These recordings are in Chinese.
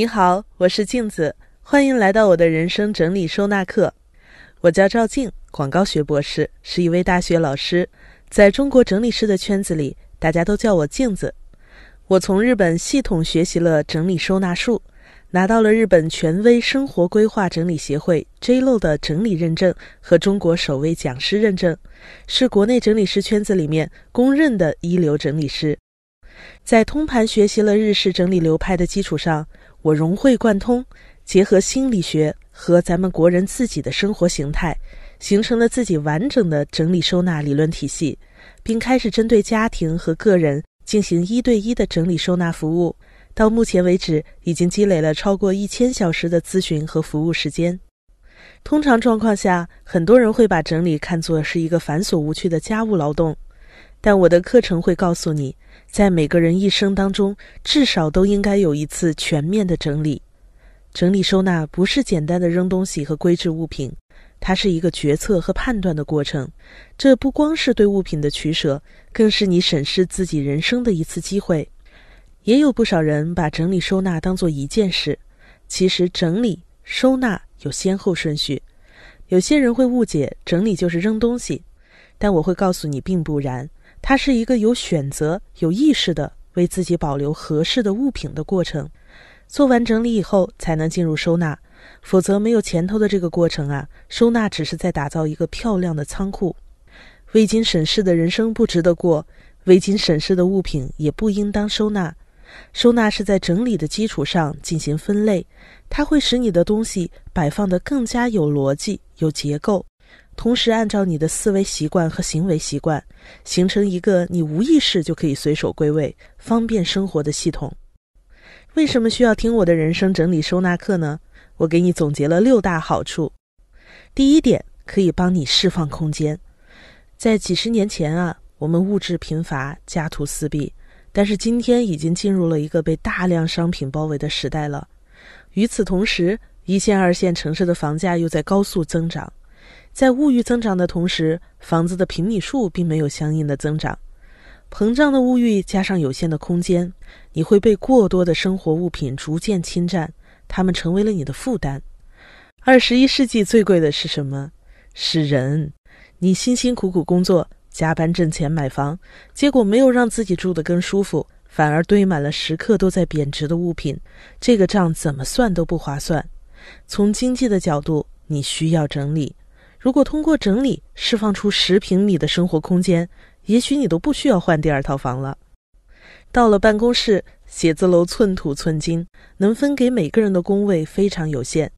你好，我是镜子，欢迎来到我的人生整理收纳课。我叫赵静，广告学博士，是一位大学老师。在中国整理师的圈子里，大家都叫我镜子。我从日本系统学习了整理收纳术，拿到了日本权威生活规划整理协会 JLO 的整理认证和中国首位讲师认证，是国内整理师圈子里面公认的一流整理师。在通盘学习了日式整理流派的基础上，我融会贯通，结合心理学和咱们国人自己的生活形态，形成了自己完整的整理收纳理论体系，并开始针对家庭和个人进行一对一的整理收纳服务。到目前为止，已经积累了超过一千小时的咨询和服务时间。通常状况下，很多人会把整理看作是一个繁琐无趣的家务劳动。但我的课程会告诉你，在每个人一生当中，至少都应该有一次全面的整理。整理收纳不是简单的扔东西和归置物品，它是一个决策和判断的过程。这不光是对物品的取舍，更是你审视自己人生的一次机会。也有不少人把整理收纳当做一件事，其实整理收纳有先后顺序。有些人会误解整理就是扔东西，但我会告诉你，并不然。它是一个有选择、有意识的为自己保留合适的物品的过程。做完整理以后，才能进入收纳，否则没有前头的这个过程啊，收纳只是在打造一个漂亮的仓库。未经审视的人生不值得过，未经审视的物品也不应当收纳。收纳是在整理的基础上进行分类，它会使你的东西摆放得更加有逻辑、有结构。同时，按照你的思维习惯和行为习惯，形成一个你无意识就可以随手归位、方便生活的系统。为什么需要听我的人生整理收纳课呢？我给你总结了六大好处。第一点，可以帮你释放空间。在几十年前啊，我们物质贫乏、家徒四壁，但是今天已经进入了一个被大量商品包围的时代了。与此同时，一线、二线城市的房价又在高速增长。在物欲增长的同时，房子的平米数并没有相应的增长。膨胀的物欲加上有限的空间，你会被过多的生活物品逐渐侵占，它们成为了你的负担。二十一世纪最贵的是什么？是人。你辛辛苦苦工作，加班挣钱买房，结果没有让自己住得更舒服，反而堆满了时刻都在贬值的物品，这个账怎么算都不划算。从经济的角度，你需要整理。如果通过整理释放出十平米的生活空间，也许你都不需要换第二套房了。到了办公室，写字楼寸土寸金，能分给每个人的工位非常有限。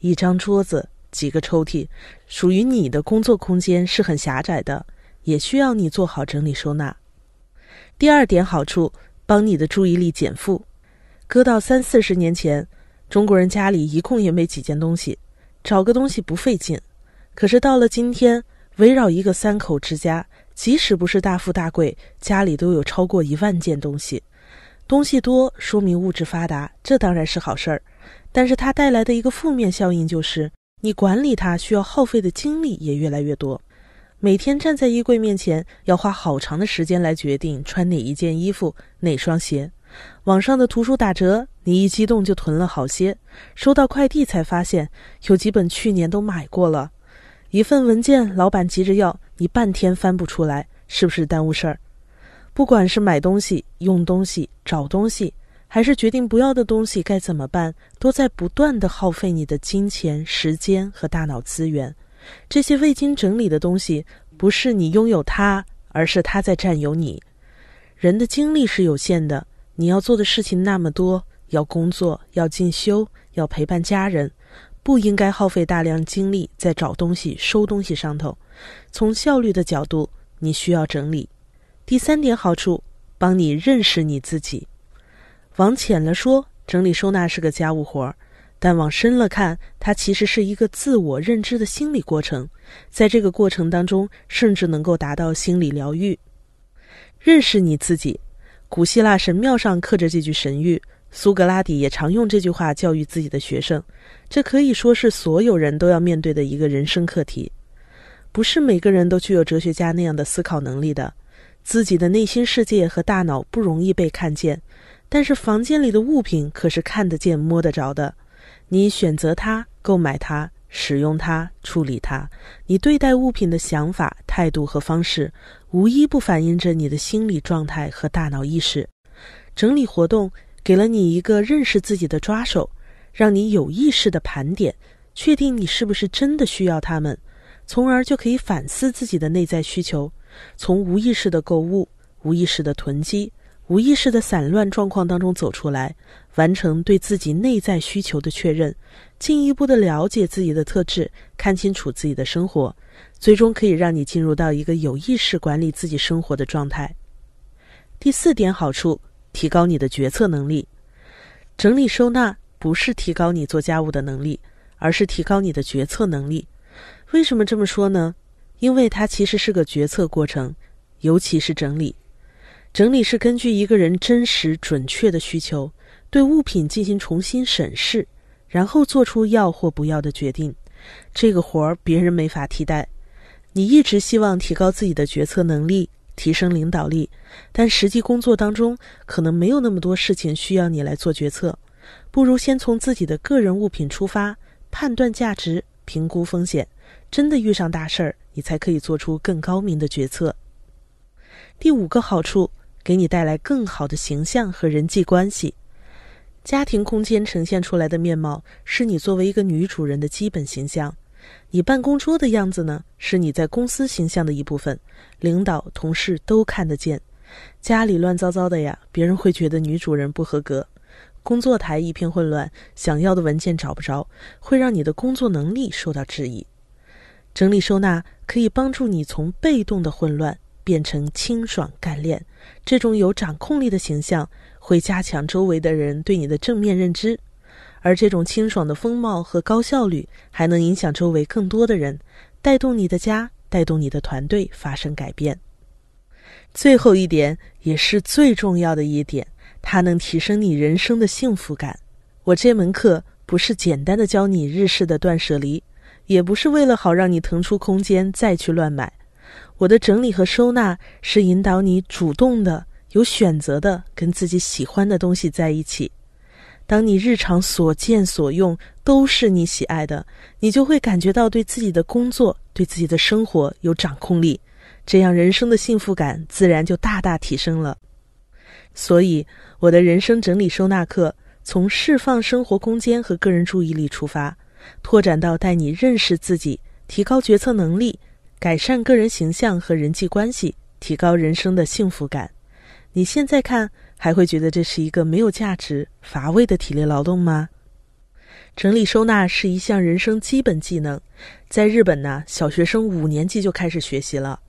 一张桌子，几个抽屉，属于你的工作空间是很狭窄的，也需要你做好整理收纳。第二点好处，帮你的注意力减负。搁到三四十年前，中国人家里一共也没几件东西，找个东西不费劲。可是到了今天，围绕一个三口之家，即使不是大富大贵，家里都有超过一万件东西。东西多说明物质发达，这当然是好事儿。但是它带来的一个负面效应就是，你管理它需要耗费的精力也越来越多。每天站在衣柜面前，要花好长的时间来决定穿哪一件衣服、哪双鞋。网上的图书打折，你一激动就囤了好些。收到快递才发现，有几本去年都买过了。一份文件，老板急着要你，半天翻不出来，是不是耽误事儿？不管是买东西、用东西、找东西，还是决定不要的东西该怎么办，都在不断的耗费你的金钱、时间和大脑资源。这些未经整理的东西，不是你拥有它，而是它在占有你。人的精力是有限的，你要做的事情那么多，要工作，要进修，要陪伴家人。不应该耗费大量精力在找东西、收东西上头。从效率的角度，你需要整理。第三点好处，帮你认识你自己。往浅了说，整理收纳是个家务活儿；但往深了看，它其实是一个自我认知的心理过程。在这个过程当中，甚至能够达到心理疗愈。认识你自己，古希腊神庙上刻着这句神谕。苏格拉底也常用这句话教育自己的学生，这可以说是所有人都要面对的一个人生课题。不是每个人都具有哲学家那样的思考能力的，自己的内心世界和大脑不容易被看见，但是房间里的物品可是看得见、摸得着的。你选择它、购买它、使用它、处理它，你对待物品的想法、态度和方式，无一不反映着你的心理状态和大脑意识。整理活动给了你一个认识自己的抓手，让你有意识的盘点，确定你是不是真的需要它们，从而就可以反思自己的内在需求，从无意识的购物、无意识的囤积。无意识的散乱状况当中走出来，完成对自己内在需求的确认，进一步的了解自己的特质，看清楚自己的生活，最终可以让你进入到一个有意识管理自己生活的状态。第四点好处，提高你的决策能力。整理收纳不是提高你做家务的能力，而是提高你的决策能力。为什么这么说呢？因为它其实是个决策过程，尤其是整理。整理是根据一个人真实准确的需求，对物品进行重新审视，然后做出要或不要的决定。这个活儿别人没法替代。你一直希望提高自己的决策能力，提升领导力，但实际工作当中可能没有那么多事情需要你来做决策。不如先从自己的个人物品出发，判断价值，评估风险。真的遇上大事儿，你才可以做出更高明的决策。第五个好处。给你带来更好的形象和人际关系。家庭空间呈现出来的面貌，是你作为一个女主人的基本形象。你办公桌的样子呢，是你在公司形象的一部分，领导、同事都看得见。家里乱糟糟的呀，别人会觉得女主人不合格。工作台一片混乱，想要的文件找不着，会让你的工作能力受到质疑。整理收纳可以帮助你从被动的混乱。变成清爽干练，这种有掌控力的形象会加强周围的人对你的正面认知，而这种清爽的风貌和高效率还能影响周围更多的人，带动你的家，带动你的团队发生改变。最后一点也是最重要的一点，它能提升你人生的幸福感。我这门课不是简单的教你日式的断舍离，也不是为了好让你腾出空间再去乱买。我的整理和收纳是引导你主动的、有选择的跟自己喜欢的东西在一起。当你日常所见所用都是你喜爱的，你就会感觉到对自己的工作、对自己的生活有掌控力，这样人生的幸福感自然就大大提升了。所以，我的人生整理收纳课从释放生活空间和个人注意力出发，拓展到带你认识自己、提高决策能力。改善个人形象和人际关系，提高人生的幸福感。你现在看还会觉得这是一个没有价值、乏味的体力劳动吗？整理收纳是一项人生基本技能，在日本呢，小学生五年级就开始学习了。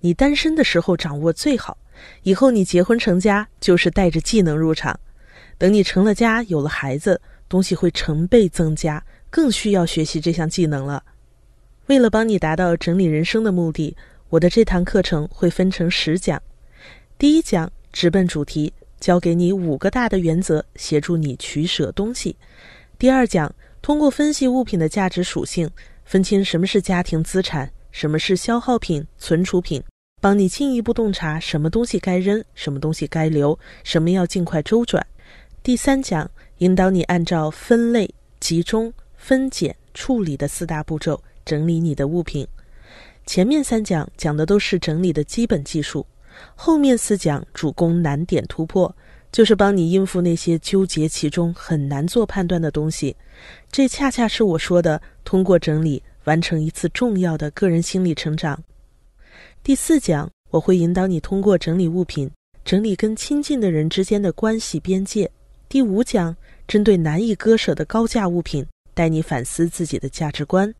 你单身的时候掌握最好，以后你结婚成家就是带着技能入场。等你成了家，有了孩子，东西会成倍增加，更需要学习这项技能了。为了帮你达到整理人生的目的，我的这堂课程会分成十讲。第一讲直奔主题，教给你五个大的原则，协助你取舍东西。第二讲通过分析物品的价值属性，分清什么是家庭资产，什么是消耗品、存储品，帮你进一步洞察什么东西该扔，什么东西该留，什么要尽快周转。第三讲引导你按照分类、集中、分拣、处理的四大步骤。整理你的物品，前面三讲讲的都是整理的基本技术，后面四讲主攻难点突破，就是帮你应付那些纠结其中很难做判断的东西。这恰恰是我说的通过整理完成一次重要的个人心理成长。第四讲我会引导你通过整理物品，整理跟亲近的人之间的关系边界。第五讲针对难以割舍的高价物品，带你反思自己的价值观。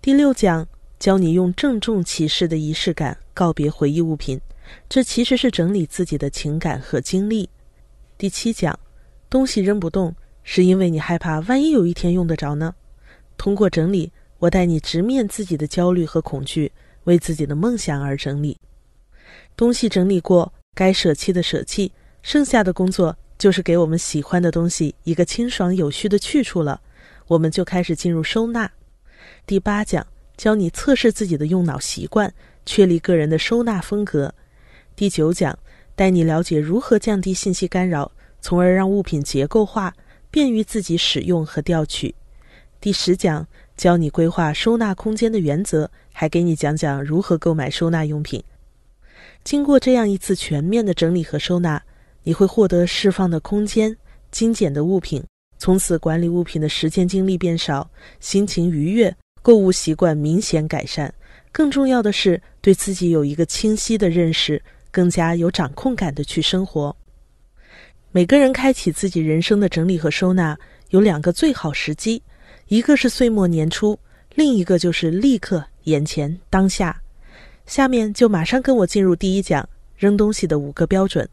第六讲教你用郑重其事的仪式感告别回忆物品，这其实是整理自己的情感和经历。第七讲，东西扔不动，是因为你害怕万一有一天用得着呢？通过整理，我带你直面自己的焦虑和恐惧，为自己的梦想而整理。东西整理过，该舍弃的舍弃，剩下的工作就是给我们喜欢的东西一个清爽有序的去处了。我们就开始进入收纳。第八讲教你测试自己的用脑习惯，确立个人的收纳风格。第九讲带你了解如何降低信息干扰，从而让物品结构化，便于自己使用和调取。第十讲教你规划收纳空间的原则，还给你讲讲如何购买收纳用品。经过这样一次全面的整理和收纳，你会获得释放的空间、精简的物品，从此管理物品的时间精力变少，心情愉悦，购物习惯明显改善。更重要的是，对自己有一个清晰的认识，更加有掌控感的去生活。每个人开启自己人生的整理和收纳有两个最好时机，一个是岁末年初，另一个就是立刻眼前当下。下面就马上跟我进入第一讲：扔东西的五个标准。